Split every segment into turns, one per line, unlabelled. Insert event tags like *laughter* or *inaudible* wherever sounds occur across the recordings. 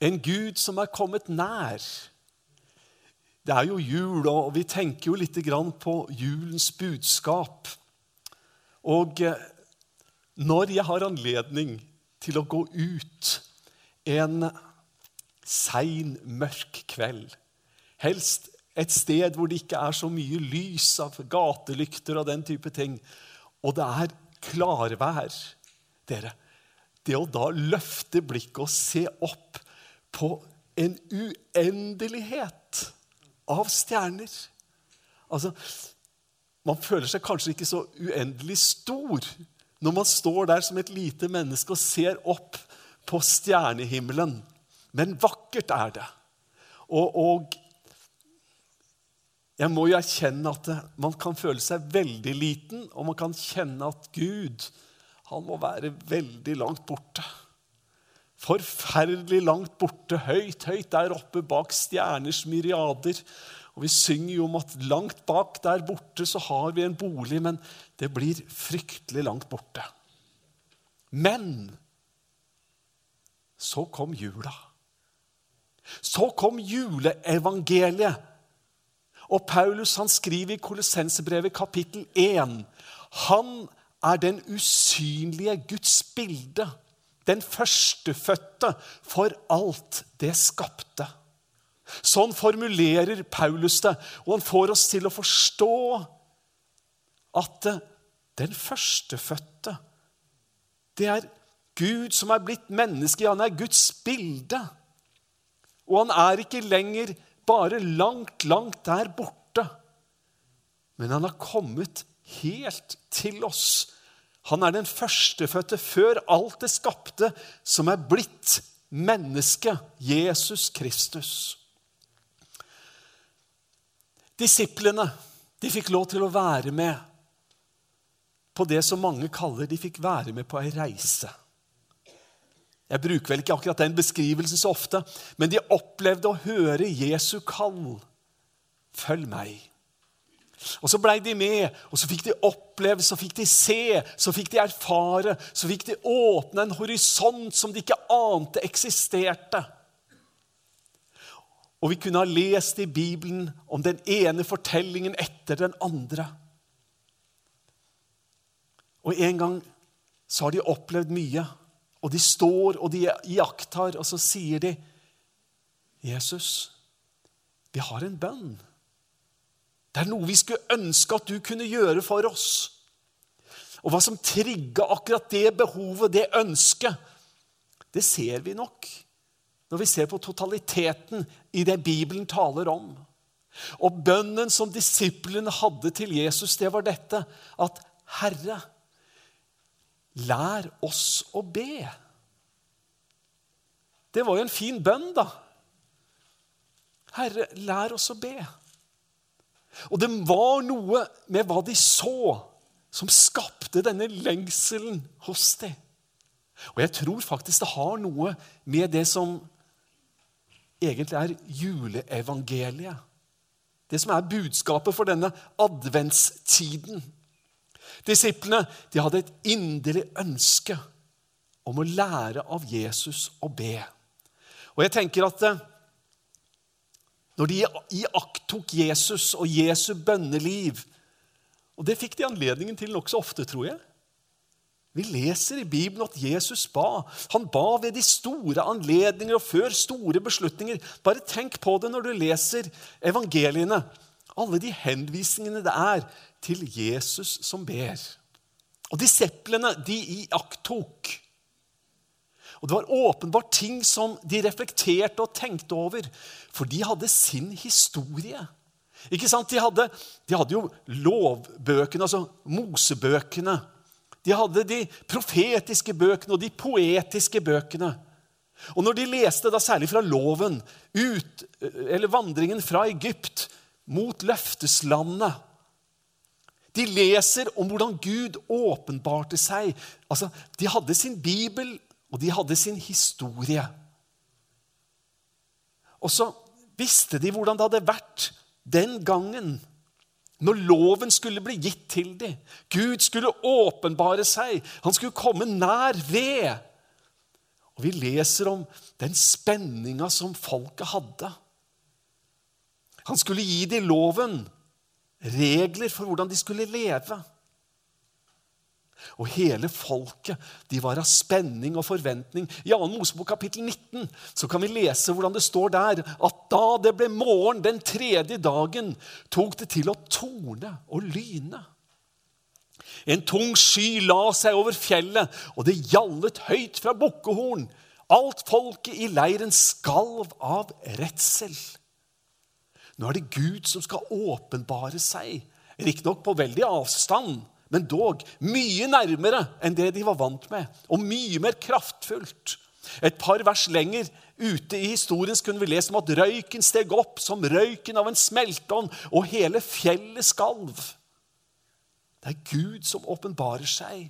En Gud som er kommet nær. Det er jo jul, og vi tenker jo litt på julens budskap. Og eh, når jeg har anledning til å gå ut en sein, mørk kveld, helst et sted hvor det ikke er så mye lys av gatelykter og den type ting, og det er klarvær Dere, det å da løfte blikket og se opp på en uendelighet av stjerner Altså, Man føler seg kanskje ikke så uendelig stor når man står der som et lite menneske og ser opp på stjernehimmelen. Men vakkert er det. Og, og jeg må jo erkjenne at man kan føle seg veldig liten, og man kan kjenne at Gud han må være veldig langt borte. Forferdelig langt borte, høyt, høyt der oppe bak stjerners myriader. Og Vi synger jo om at langt bak der borte så har vi en bolig, men det blir fryktelig langt borte. Men så kom jula. Så kom juleevangeliet. Og Paulus han skriver i Kolossensebrevet kapittel 1 Han er den usynlige Guds bilde den førstefødte for alt det skapte. Sånn formulerer Paulus det, og han får oss til å forstå at den førstefødte, det er Gud som er blitt menneske. Han er Guds bilde. Og han er ikke lenger bare langt, langt der borte. Men han har kommet helt til oss han er den førstefødte før alt det skapte, som er blitt menneske, Jesus Kristus. Disiplene de fikk lov til å være med på det som mange kaller de fikk være med på ei reise. Jeg bruker vel ikke akkurat den beskrivelsen så ofte, men de opplevde å høre Jesu kall. Følg meg. Og Så blei de med, og så fikk de oppleve, så fikk de se, så fikk de erfare. Så fikk de åpne en horisont som de ikke ante eksisterte. Og vi kunne ha lest i Bibelen om den ene fortellingen etter den andre. Og en gang så har de opplevd mye, og de står og de iakttar, og så sier de, 'Jesus, vi har en bønn.' Det er noe vi skulle ønske at du kunne gjøre for oss. Og hva som trigga akkurat det behovet, det ønsket, det ser vi nok når vi ser på totaliteten i det Bibelen taler om. Og bønnen som disiplene hadde til Jesus, det var dette at Herre, lær oss å be. Det var jo en fin bønn, da. Herre, lær oss å be. Og det var noe med hva de så, som skapte denne lengselen hos dem. Og jeg tror faktisk det har noe med det som egentlig er juleevangeliet. Det som er budskapet for denne adventstiden. Disiplene de hadde et inderlig ønske om å lære av Jesus å be. Og jeg tenker at eh, når de iakttok Jesus og Jesu bønneliv. Og det fikk de anledningen til nokså ofte, tror jeg. Vi leser i Bibelen at Jesus ba. Han ba ved de store anledninger og før store beslutninger. Bare tenk på det når du leser evangeliene. Alle de henvisningene det er til Jesus som ber. Og disiplene de iakttok. Og Det var åpenbart ting som de reflekterte og tenkte over, for de hadde sin historie. Ikke sant? De hadde, de hadde jo lovbøkene, altså Mosebøkene. De hadde de profetiske bøkene og de poetiske bøkene. Og når de leste, da særlig fra loven, ut, eller vandringen fra Egypt mot løfteslandet De leser om hvordan Gud åpenbarte seg. Altså, De hadde sin bibel og de hadde sin historie. Og så visste de hvordan det hadde vært den gangen når loven skulle bli gitt til dem. Gud skulle åpenbare seg. Han skulle komme nær ved. Og Vi leser om den spenninga som folket hadde. Han skulle gi dem loven, regler for hvordan de skulle leve. Og hele folket de var av spenning og forventning. I 2. Mosebok kapittel 19 så kan vi lese hvordan det står der at da det ble morgen den tredje dagen, tok det til å torne og lyne. En tung sky la seg over fjellet, og det gjallet høyt fra bukkehorn. Alt folket i leiren skalv av redsel. Nå er det Gud som skal åpenbare seg, riktignok på veldig avstand, men dog mye nærmere enn det de var vant med, og mye mer kraftfullt. Et par vers lenger ute i historien kunne vi lese om at røyken steg opp som røyken av en smelteovn, og hele fjellet skalv. Det er Gud som åpenbarer seg.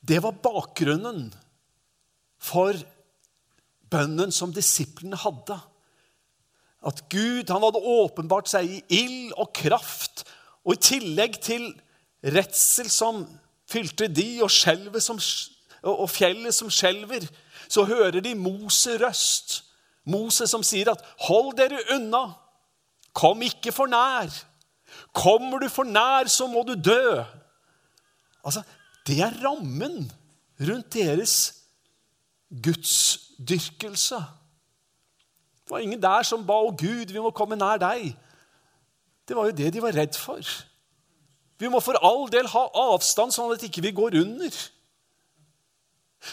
Det var bakgrunnen for bønnen som disiplene hadde. At Gud han hadde åpenbart seg i ild og kraft, og i tillegg til redsel som fylte de, og, som, og fjellet som skjelver, så hører de Moses røst. Moses som sier at 'hold dere unna', 'kom ikke for nær'. 'Kommer du for nær, så må du dø'. Altså, Det er rammen rundt deres gudsdyrkelse. Det var ingen der som ba 'Å, Gud, vi må komme nær deg'. Det var jo det de var redd for. Vi må for all del ha avstand, sånn at ikke vi ikke går under.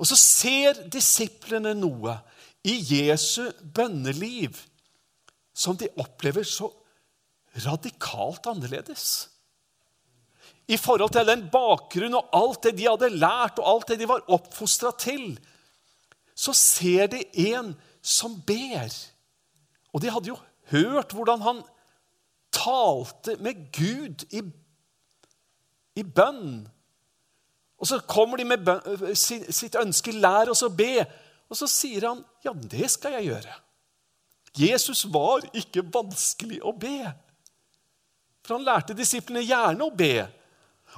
Og så ser disiplene noe i Jesu bønneliv som de opplever så radikalt annerledes. I forhold til den bakgrunnen og alt det de hadde lært, og alt det de var oppfostra til, så ser de en som ber. Og de hadde jo hørt hvordan han talte med Gud i, i bønn. Og så kommer de med bønn, sitt ønske 'lær oss å be'. Og så sier han 'ja, det skal jeg gjøre'. Jesus var ikke vanskelig å be. For han lærte disiplene gjerne å be.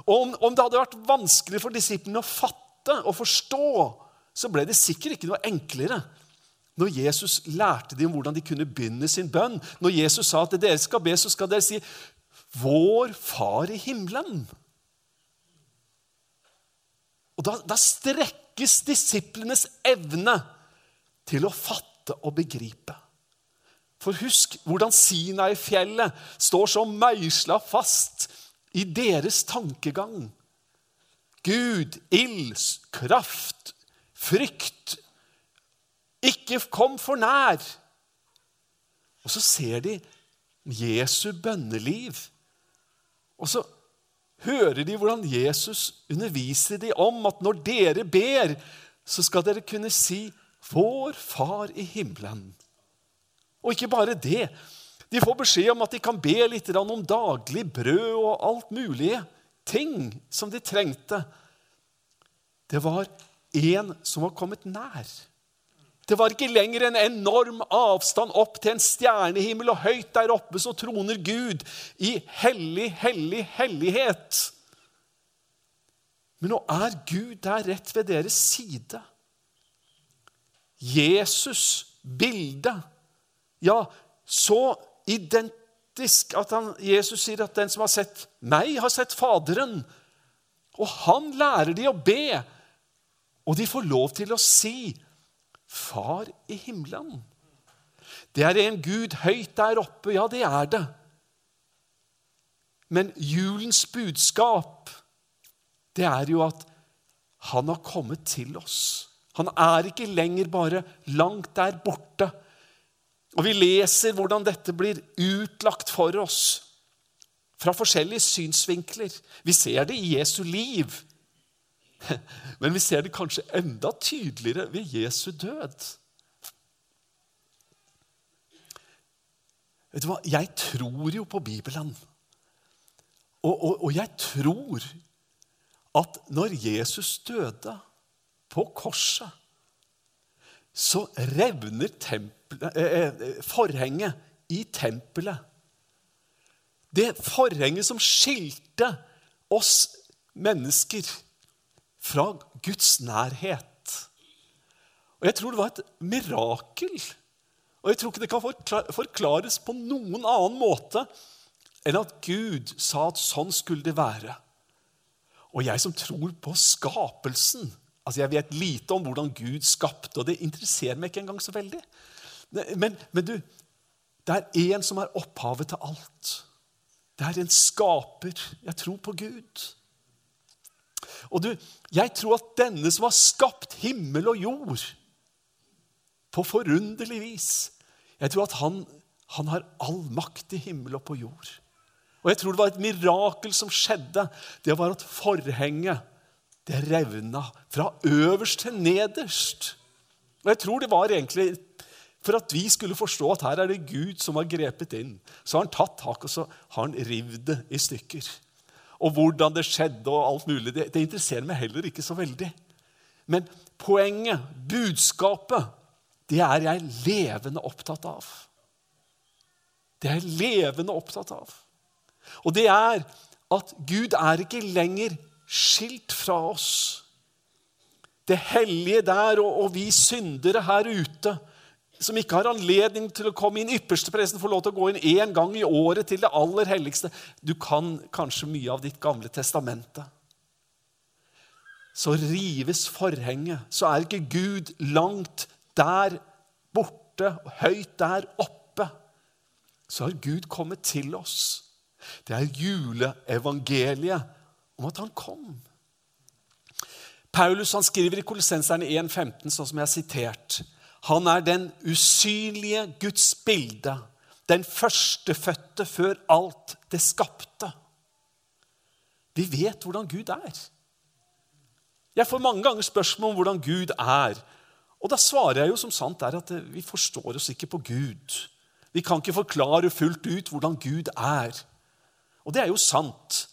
Og om, om det hadde vært vanskelig for disiplene å fatte og forstå, så ble det sikkert ikke noe enklere når Jesus lærte dem hvordan de kunne begynne sin bønn, når Jesus sa at dere skal be, så skal dere si 'Vår Far i himmelen'. Og da, da strekkes disiplenes evne til å fatte og begripe. For husk hvordan Sinai-fjellet står så meisla fast i deres tankegang. Gud, ild, kraft, frykt, ikke kom for nær. Og så ser de Jesu bønneliv. Og så hører de hvordan Jesus underviser dem om at når dere ber, så skal dere kunne si 'Vår Far i himmelen'. Og ikke bare det. De får beskjed om at de kan be litt om daglig brød og alt mulige ting som de trengte. Det var en som var kommet nær. Det var ikke lenger en enorm avstand opp til en stjernehimmel, og høyt der oppe så troner Gud i hellig, hellig hellighet. Men nå er Gud der rett ved deres side. Jesus' bildet Ja, så identisk at han, Jesus sier at den som har sett meg, har sett Faderen. Og han lærer de å be, og de får lov til å si Far i himmelen. Det er en Gud høyt der oppe. Ja, det er det. Men julens budskap, det er jo at han har kommet til oss. Han er ikke lenger bare langt der borte. Og vi leser hvordan dette blir utlagt for oss fra forskjellige synsvinkler. Vi ser det i Jesu liv. *laughs* Men vi ser det kanskje enda tydeligere ved Jesu død. Vet du hva? Jeg tror jo på Bibelen. Og, og, og jeg tror at når Jesus døde på korset, så revner tempelet, eh, eh, forhenget i tempelet. Det forhenget som skilte oss mennesker fra Guds nærhet. Og Jeg tror det var et mirakel. Og jeg tror ikke det kan forklares på noen annen måte enn at Gud sa at sånn skulle det være. Og jeg som tror på skapelsen altså Jeg vet lite om hvordan Gud skapte, og det interesserer meg ikke engang så veldig. Men, men du, det er én som er opphavet til alt. Det er en skaper. Jeg tror på Gud. Og du, jeg tror at denne som har skapt himmel og jord på forunderlig vis Jeg tror at han, han har all makt i himmel og på jord. Og jeg tror det var et mirakel som skjedde. Det var at forhenget det revna fra øverst til nederst. Og jeg tror det var egentlig for at vi skulle forstå at her er det Gud som har grepet inn. Så har han tatt tak og så har han rivd det i stykker. Og hvordan det skjedde, og alt mulig, det, det interesserer meg heller ikke så veldig. Men poenget, budskapet, det er jeg levende opptatt av. Det er jeg levende opptatt av. Og det er at Gud er ikke lenger skilt fra oss. Det hellige der og, og vi syndere her ute som ikke har anledning til å komme inn. Ypperstepresten får lov til å gå inn én gang i året til det aller helligste. Du kan kanskje mye av ditt gamle testamente. Så rives forhenget. Så er ikke Gud langt der borte, høyt der oppe. Så har Gud kommet til oss. Det er juleevangeliet om at han kom. Paulus han skriver i Kolossenserne 1,15, sånn som jeg har sitert. Han er den usynlige Guds bilde, den førstefødte før alt det skapte. Vi vet hvordan Gud er. Jeg får mange ganger spørsmål om hvordan Gud er. Og da svarer jeg jo som sant er at vi forstår oss ikke på Gud. Vi kan ikke forklare fullt ut hvordan Gud er. Og det er jo sant.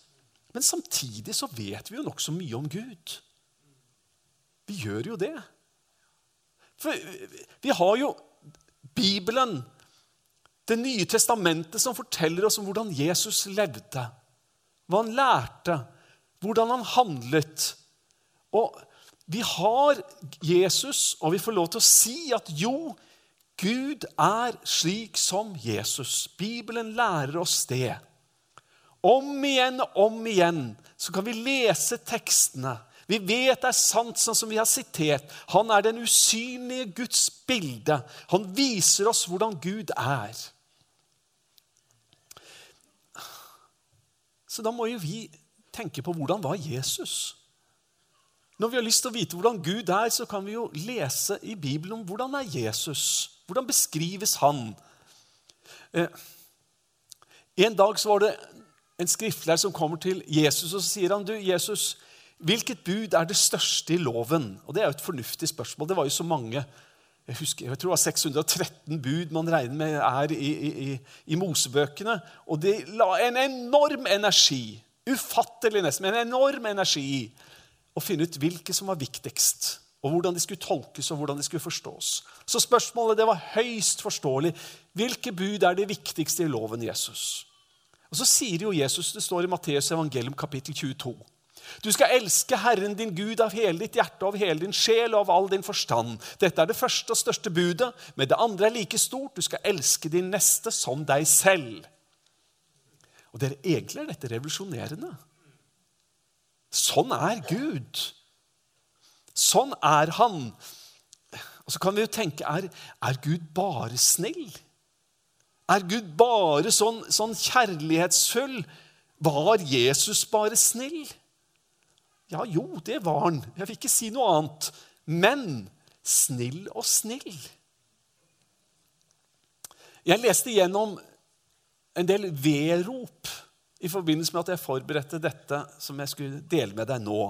Men samtidig så vet vi jo nokså mye om Gud. Vi gjør jo det. For vi har jo Bibelen, Det nye testamentet, som forteller oss om hvordan Jesus levde. Hva han lærte, hvordan han handlet. Og vi har Jesus, og vi får lov til å si at jo, Gud er slik som Jesus. Bibelen lærer oss det. Om igjen og om igjen så kan vi lese tekstene vi vet det er sant, sånn som vi har sitert. Han er den usynlige Guds bilde. Han viser oss hvordan Gud er. Så da må jo vi tenke på hvordan var Jesus? Når vi har lyst til å vite hvordan Gud er, så kan vi jo lese i Bibelen om hvordan er Jesus. Hvordan beskrives han? Eh, en dag så var det en skriftlærer som kommer til Jesus og så sier han, du, Jesus, Hvilket bud er det største i loven? Og Det er jo et fornuftig spørsmål. Det var jo så mange Jeg, husker, jeg tror det var 613 bud man regner med er i, i, i Mosebøkene. Og det la en enorm energi, ufattelig nesten, men en enorm energi i å finne ut hvilke som var viktigst, og hvordan de skulle tolkes og hvordan de skulle forstås. Så spørsmålet det var høyst forståelig. Hvilke bud er det viktigste i loven Jesus? Og Så sier jo Jesus, det står i Matteus evangelium kapittel 22 du skal elske Herren din Gud av hele ditt hjerte, av hele din sjel og av all din forstand. Dette er det første og største budet, men det andre er like stort. Du skal elske din neste som deg selv. Og dere, Egentlig er dette revolusjonerende. Sånn er Gud. Sånn er han. Og så kan vi jo tenke er, er Gud bare snill? Er Gud bare sånn, sånn kjærlighetsfull? Var Jesus bare snill? Ja, jo, det var han. Jeg vil ikke si noe annet. Men snill og snill. Jeg leste gjennom en del vedrop i forbindelse med at jeg forberedte dette som jeg skulle dele med deg nå.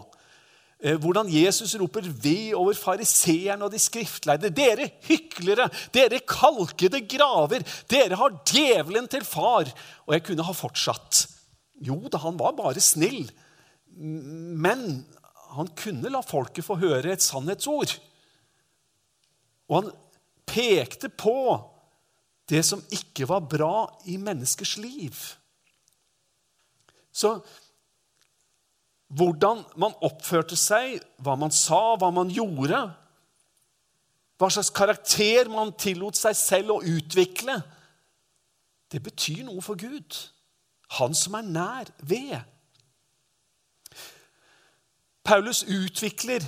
Eh, hvordan Jesus roper ved over fariseerne og de skriftleide. Dere hyklere, dere kalkede graver, dere har djevelen til far. Og jeg kunne ha fortsatt. Jo da, han var bare snill. Men han kunne la folket få høre et sannhetsord. Og han pekte på det som ikke var bra i menneskers liv. Så hvordan man oppførte seg, hva man sa, hva man gjorde. Hva slags karakter man tillot seg selv å utvikle. Det betyr noe for Gud. Han som er nær ved. Paulus utvikler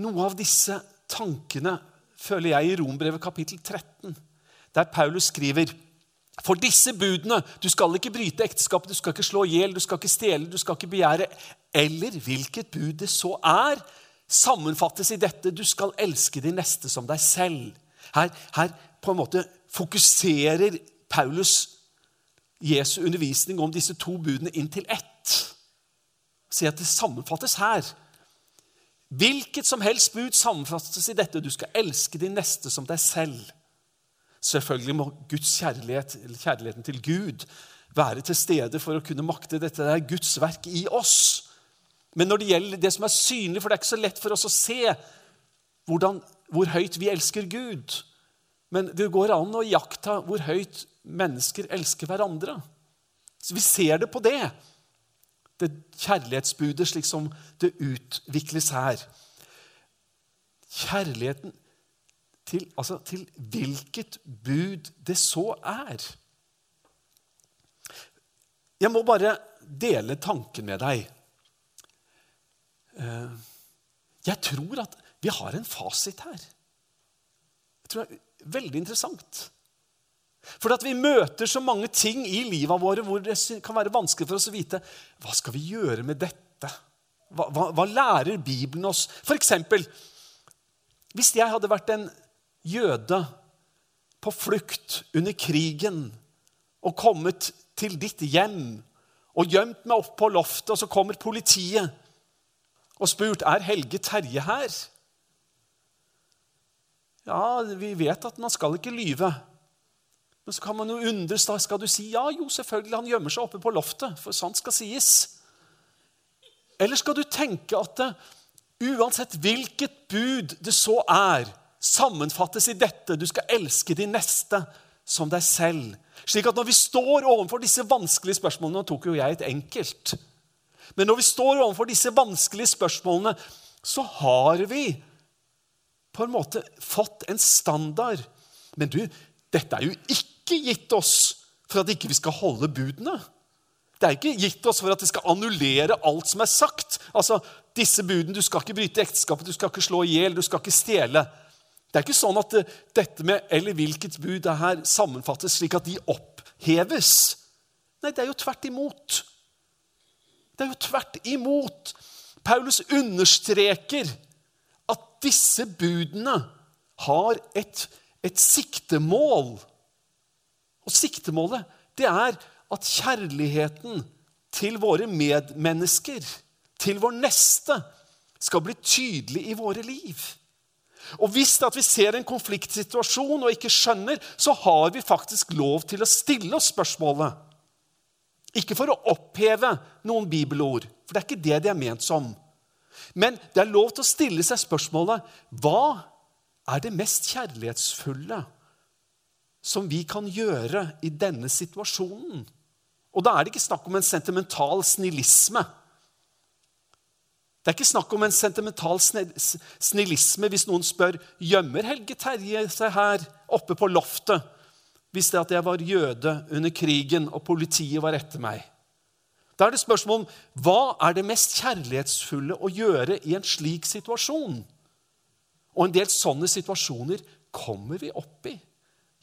noe av disse tankene, føler jeg, i Rombrevet kapittel 13, der Paulus skriver for disse budene Du skal ikke bryte ekteskapet, du skal ikke slå i hjel, du skal ikke stjele, du skal ikke begjære. Eller hvilket bud det så er, sammenfattes i dette du skal elske din neste som deg selv. Her, her på en måte fokuserer Paulus Jesu undervisning om disse to budene inn til ett. Si at det sammenfattes her. Hvilket som helst bud sammenfattes i dette. Du skal elske din neste som deg selv. Selvfølgelig må Guds kjærlighet, eller kjærligheten til Gud være til stede for å kunne makte dette. Det er Guds verk i oss. Men når det gjelder det som er synlig, for det er ikke så lett for oss å se hvordan, hvor høyt vi elsker Gud Men det går an å iaktta hvor høyt mennesker elsker hverandre. Så Vi ser det på det. Det kjærlighetsbudet slik som det utvikles her. Kjærligheten til, altså, til hvilket bud det så er. Jeg må bare dele tanken med deg. Eh, jeg tror at vi har en fasit her. Jeg tror det er veldig interessant. For at vi møter så mange ting i livet våre hvor det kan være vanskelig for oss å vite hva skal vi gjøre med dette. Hva, hva, hva lærer Bibelen oss? For eksempel, hvis jeg hadde vært en jøde på flukt under krigen og kommet til ditt hjem og gjemt meg opp på loftet, og så kommer politiet og spurt er Helge Terje her. Ja, vi vet at man skal ikke lyve. Men så kan man jo undres, da skal du si ja, jo, selvfølgelig, han gjemmer seg oppe på loftet, for sant skal sies. Eller skal du tenke at det, uansett hvilket bud det så er, sammenfattes i dette du skal elske din neste som deg selv. Slik at når vi står overfor disse vanskelige spørsmålene Nå tok jo jeg et enkelt. Men når vi står overfor disse vanskelige spørsmålene, så har vi på en måte fått en standard. Men du, dette er jo ikke ikke gitt oss for at ikke vi skal holde budene. Det er ikke gitt oss for at det skal annullere alt som er sagt. Altså, disse budene, Du skal ikke bryte ekteskapet, du skal ikke slå i hjel, du skal ikke stjele. Det er ikke sånn at det, dette med eller hvilket bud det her sammenfattes slik at de oppheves. Nei, det er jo tvert imot. Det er jo tvert imot. Paulus understreker at disse budene har et, et siktemål. Og siktemålet det er at kjærligheten til våre medmennesker, til vår neste, skal bli tydelig i våre liv. Og Hvis vi ser en konfliktsituasjon og ikke skjønner, så har vi faktisk lov til å stille oss spørsmålet. Ikke for å oppheve noen bibelord, for det er ikke det de er ment som. Men det er lov til å stille seg spørsmålet hva er det mest kjærlighetsfulle som vi kan gjøre i denne situasjonen. Og da er det ikke snakk om en sentimental snillisme. Det er ikke snakk om en sentimental snillisme hvis noen spør gjemmer Helge Terje seg her oppe på loftet hvis det at jeg var jøde under krigen og politiet var etter meg. Da er det spørsmål om hva er det mest kjærlighetsfulle å gjøre i en slik situasjon? Og en del sånne situasjoner kommer vi opp i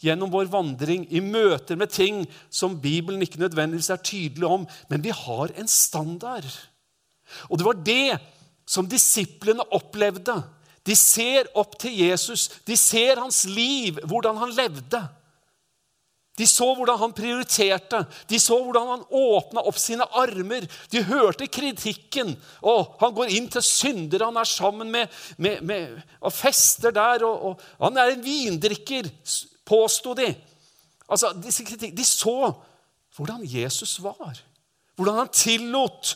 gjennom vår vandring, i møter med ting som Bibelen ikke nødvendigvis er tydelig om. Men vi har en standard. Og det var det som disiplene opplevde. De ser opp til Jesus. De ser hans liv, hvordan han levde. De så hvordan han prioriterte, de så hvordan han åpna opp sine armer. De hørte kritikken. Å, han går inn til syndere han er sammen med, med, med og fester der. Og, og, han er en vindrikker påsto de. Altså, de, de så hvordan Jesus var. Hvordan han tillot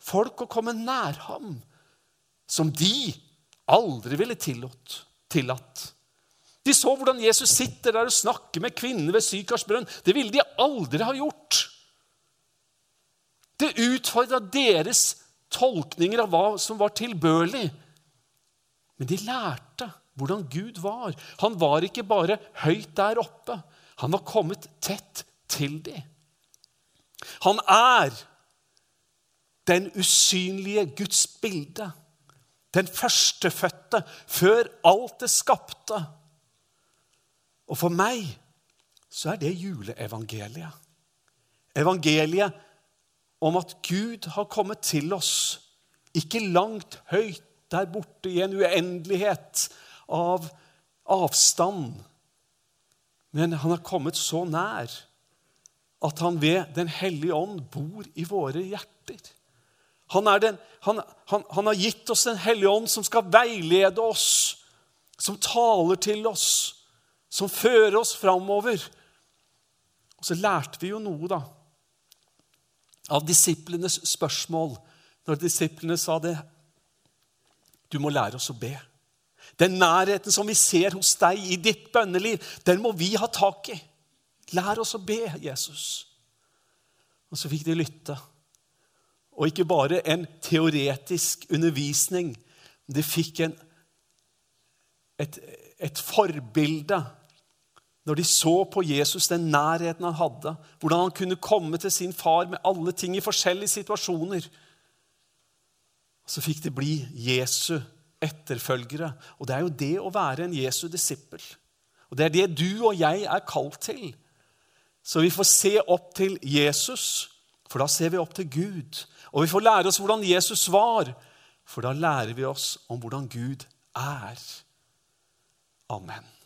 folk å komme nær ham som de aldri ville tillot, tillatt. De så hvordan Jesus sitter der og snakker med kvinner ved Sykars brønn. Det ville de aldri ha gjort. Det utfordra deres tolkninger av hva som var tilbørlig. Men de lærte hvordan Gud var. Han var ikke bare høyt der oppe. Han var kommet tett til dem. Han er den usynlige Guds bilde. Den førstefødte før alt det skapte. Og for meg så er det juleevangeliet. Evangeliet om at Gud har kommet til oss, ikke langt høyt der borte i en uendelighet av avstand, men han har kommet så nær at han ved Den hellige ånd bor i våre hjerter. Han, den, han, han, han, har gitt oss Den hellige ånd, som skal veilede oss, som taler til oss, som fører oss framover. Og så lærte vi jo noe, da, av disiplenes spørsmål når disiplene sa det. Du må lære oss å be. Den nærheten som vi ser hos deg i ditt bønneliv, den må vi ha tak i. Lær oss å be, Jesus. Og så fikk de lytte. Og ikke bare en teoretisk undervisning. De fikk en, et, et forbilde når de så på Jesus, den nærheten han hadde, hvordan han kunne komme til sin far med alle ting i forskjellige situasjoner. Så fikk de bli Jesu etterfølgere. Og det er jo det å være en Jesu disippel. Og det er det du og jeg er kalt til. Så vi får se opp til Jesus, for da ser vi opp til Gud. Og vi får lære oss hvordan Jesus var, for da lærer vi oss om hvordan Gud er. Amen.